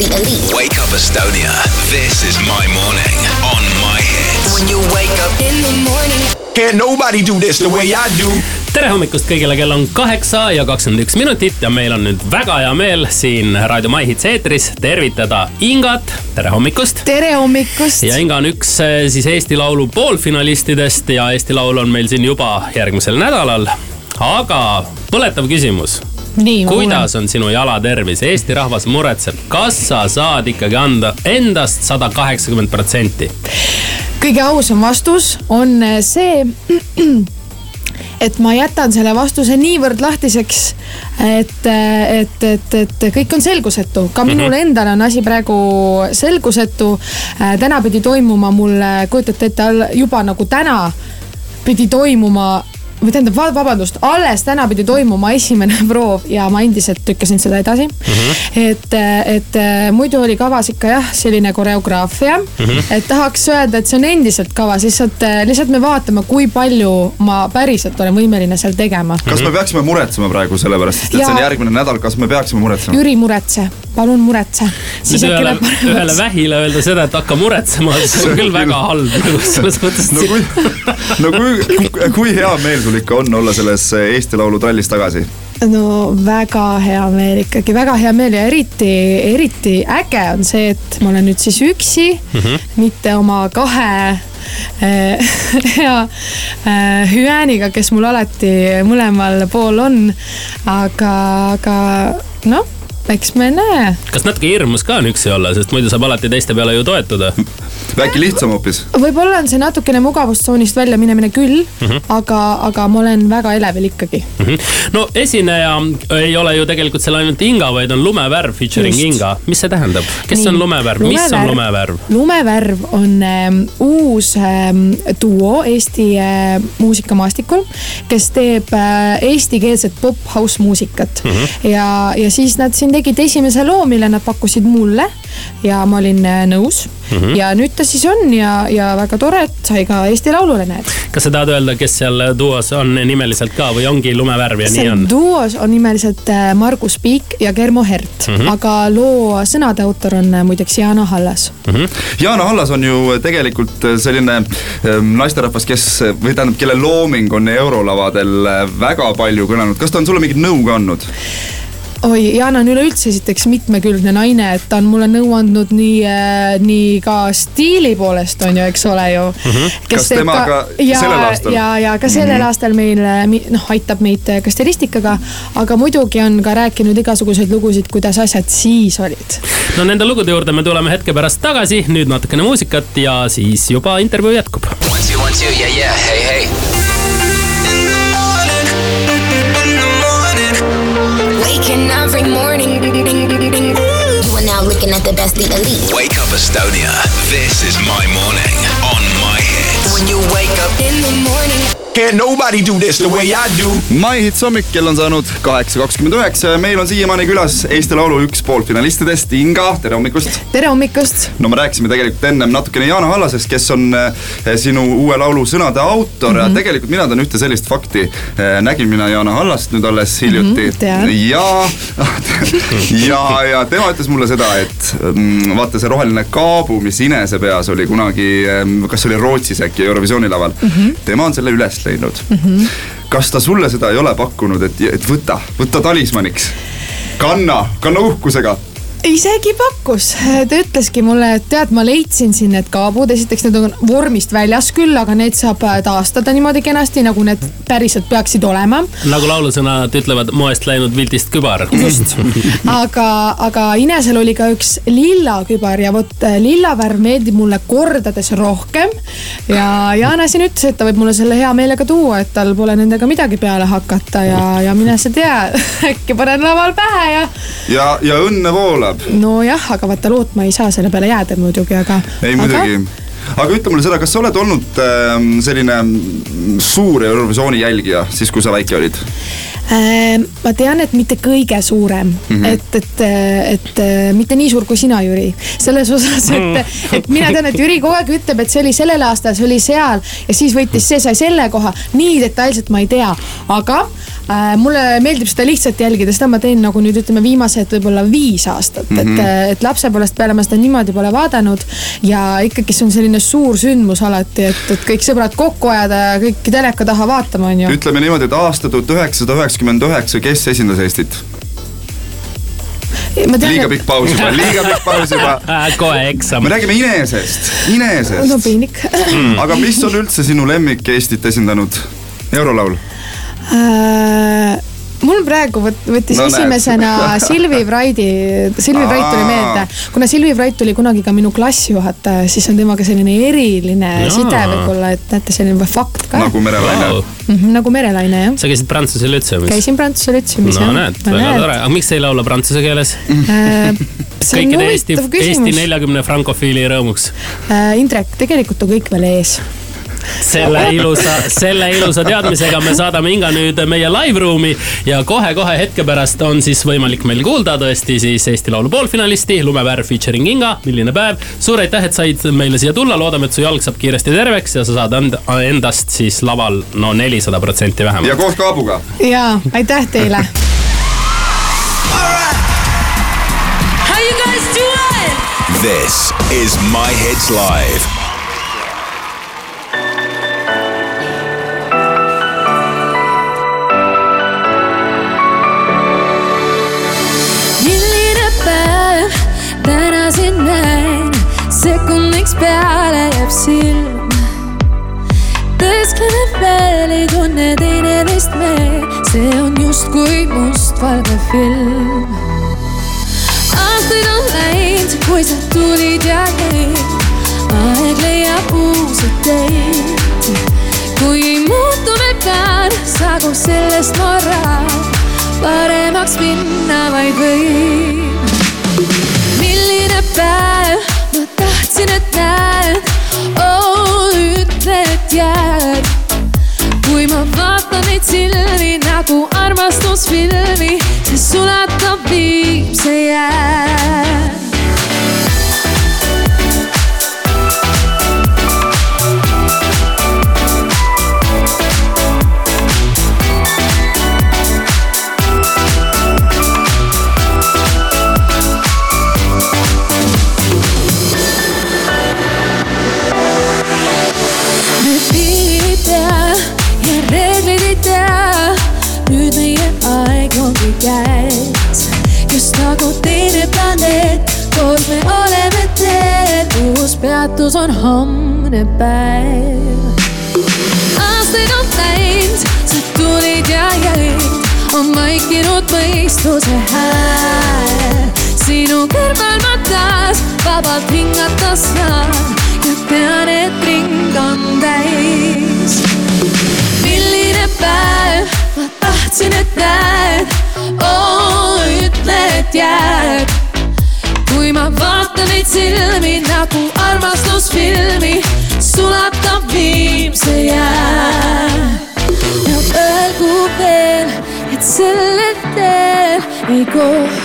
the elite. Wake up Estonia. This is my morning on my hits. When you wake up in the morning. Can't nobody do this the way I do. tere hommikust kõigile, kell on kaheksa ja kakskümmend üks minutit ja meil on nüüd väga hea meel siin Raadio My Hits eetris tervitada Ingat. tere hommikust. tere hommikust. ja Inga on üks eh, siis Eesti Laulu poolfinalistidest ja Eesti Laul on meil siin juba järgmisel nädalal. aga põletav küsimus nii, kuidas on sinu jalatervis, Eesti rahvas muretseb, kas sa saad ikkagi anda endast sada kaheksakümmend protsenti? kõige ausam vastus on see et ma jätan selle vastuse niivõrd lahtiseks, et, et, et, et kõik on selgusetu. ka minul Mhm. endal on asi praegu selgusetu. täna pidi toimuma mul, kujutate ette, juba nagu täna pidi toimuma või tähendab, vabandust, alles täna pidi toimuma esimene proov ja ma endiselt lükkasin seda edasi mm. -hmm. et, et muidu oli kavas ikka jah, selline koreograafia mm. -hmm. et tahaks öelda, et see on endiselt kavas, lihtsalt, lihtsalt me vaatame, kui palju ma päriselt olen võimeline seal tegema. kas me peaksime muretsema praegu selle pärast, sest et Ja- see on järgmine nädal, kas me peaksime muretsema? Jüri, muretse, palun muretse. nüüd ühele, ühele vähile öelda seda, et hakka muretsema, see on küll väga halb nagu selles mõttes. no kui, no kui, kui hea meel sul ikka on olla selles Eesti Laulu trallis tagasi? no väga hea meel ikkagi, väga hea meel ja eriti, eriti äge on see, et ma olen nüüd siis üksi mm, -hmm. mitte oma kahe äh, hea äh, hüääniga, kes mul alati mõlemal pool on. aga, aga noh, eks me näe. kas natuke hirmus ka on üksi olla, sest muidu saab alati teiste peale ju toetuda? äkki lihtsam hoopis? võib-olla on see natukene mugavustsoonist välja minemine küll mm, -hmm. aga, aga ma olen väga elevil ikkagi. Mhm. no esineja ei ole ju tegelikult seal ainult Inga, vaid on Lumevärv featuring Just. Inga. mis see tähendab, kes Nii. on Lumevärv, mis on Lumevärv? lumevärv on ähm, uus ähm, duo Eesti äh, muusikamaastikul, kes teeb äh, eestikeelset pop-house muusikat mm. -hmm. ja, ja siis nad siin tegid esimese loo, mille nad pakkusid mulle ja ma olin äh, nõus mm. -hmm. ja nüüd ta siis on ja, ja väga tore, et sai ka Eesti Laulule näed. kas sa tahad öelda, kes seal duos on nimeliselt ka või ongi Lumevärv ja nii see on? duos on nimeliselt äh, Margus Piik ja Germo Hert mm. -hmm. aga loo sõnade autor on äh, muideks Jana Hallas Jaana Hallas on ju tegelikult selline ähm, naisterahvas, kes või tähendab, kelle looming on eurolavadel väga palju kõlanud. kas ta on sulle mingit nõu ka andnud? Oi, Jana on üleüldse esiteks mitmekülgne naine, et ta on mulle nõu andnud nii äh,, nii ka stiili poolest on ju, eks ole ju mm. -hmm. Kas temaga sellel aastal? ja, ja ka sellel mm -hmm. aastal meil äh, noh, aitab meid äh, ka stilistikaga, aga muidugi on ka rääkinud igasuguseid lugusid, kuidas asjad siis olid. no nende lugude juurde me tuleme hetke pärast tagasi, nüüd natukene muusikat ja siis juba intervjuu jätkub. One, two, one, two, yeah, yeah, hey, hey. The best, the elite. Wake up Estonia. This is my morning on my hits. When you wake up in the morning. Can't nobody do this the way I do. My Hits hommik, kell on saanud kaheksa kakskümmend üheksa ja meil on siiamaani külas Eesti Laulu üks poolfinalistidest, Inga, tere hommikust! tere hommikust. no me rääkisime tegelikult ennem natukene Jaana Hallasest, kes on äh, sinu uue laulu sõnade autor mm -hmm. ja tegelikult mina tean ühte sellist fakti. nägin mina Jaana Hallast nüüd alles hiljuti Mhm, tean. ja, ja, ja tema ütles mulle seda, et mm, vaata see roheline kaabu, mis Inese peas oli kunagi, kas see oli Rootsis äkki Eurovisiooni laval mm, Mhm. -hmm. tema on selle üles leidnud mm. -hmm. kas ta sulle seda ei ole pakkunud, et, et võta, võta talismaniks, kanna, kanna uhkusega isegi pakkus, ta ütleski mulle, et tead, ma leidsin siin need kaabud, esiteks need on vormist väljas küll, aga need saab äh, taastada niimoodi kenasti, nagu need päriselt peaksid olema. nagu laulusõnad ütlevad, moest läinud viltist kübar. just, aga, aga Inesel oli ka üks lilla kübar ja vot äh, lilla värv meeldib mulle kordades rohkem. ja Jana siin ütles, et ta võib mulle selle hea meelega tuua, et tal pole nendega midagi peale hakata ja, ja mine sa tea äkki panen laval pähe ja. ja, ja õnne voolab nojah, aga vaata lootma ei saa selle peale jääda muidugi, aga. ei muidugi aga ütle mulle seda, kas sa oled olnud äh, selline suur Eurovisiooni jälgija siis, kui sa väike olid? Äh, ma tean, et mitte kõige suurem mm. -hmm. et, et, et, et mitte nii suur kui sina, Jüri. selles osas, et, et mina tean, et Jüri kogu aeg ütleb, et see oli sellel aastal, see oli seal ja siis võitis see, sai selle koha. nii detailselt ma ei tea, aga äh, mulle meeldib seda lihtsalt jälgida, seda ma teen nagu nüüd ütleme viimased võib-olla viis aastat mm, -hmm. et, et lapsepõlvest peale ma seda niimoodi pole vaadanud. ja ikkagi see on selline suur sündmus alati, et, et kõik sõbrad kokku ajada ja kõik teleka taha vaatama, on ju. ütleme niimoodi, et aasta tuhat üheksasada üheksakümmend üheksa, kes esindas Eestit? liiga pikk paus juba, liiga pikk paus juba. kohe eksam. me räägime Inesest, Inesest. no piinlik aga mis on üldse sinu lemmik Eestit esindanud eurolaul äh,? mul praegu võt, võttis No no, näed. esimesena Silvi Vraidi, Silvi Vrait tuli Aa. meelde. kuna Silvi Vrait oli kunagi ka minu klassijuhataja, siis on temaga selline eriline Jaa. side võib-olla, et näete, selline fakt ka. nagu merelaine Wow. mm -hmm, nagu merelaine jah. sa käisid Prantsuse lütseumis? käisin Prantsuse lütseumis no jah. näed, väga tore, aga miks sa ei laula prantsuse keeles? Äh, kõikide Eesti, Eesti neljakümne frankofiili rõõmuks. Äh, Indrek, tegelikult on kõik veel ees. Selle ilusa, selle ilusa teadmisega me saadame Inga nüüd meie live ruumi ja kohe-kohe hetke pärast on siis võimalik meil kuulda tõesti siis Eesti Laulu poolfinalisti Lumepärv featuring Inga, milline päev. suur aitäh, et said meile siia tulla, loodame, et su jalg saab kiiresti terveks ja sa saad endast siis laval no nelisada protsenti ja vähemalt. koos Kaabuga. ja aitäh teile. How you guys doing? This is My Hits Live. Sekundiks peale jääb silm. tõeskleme veel, ei tunne teineteist me, see on justkui mustvalge film. aastaid on läinud, kui sa tulid ja jäid, aeg leiab uusi teid. kui ei muutu, me pean, saagu sellest moraal paremaks minna vaid võin. sfidami se sulla tua vibe sei yeah. Peatus on homne päev. aastaid on läinud, sa tulid ja jäid, on vaikinud mõistuse hääl. sinu kõrval ma taas vabalt hingata saan ja tean, et ring on täis. milline päev, ma tahtsin, et näed, oo ütle, et jääd. kui ma vaatan neid silmi nagu viimse jää. ja öelgu veel, et sellel teel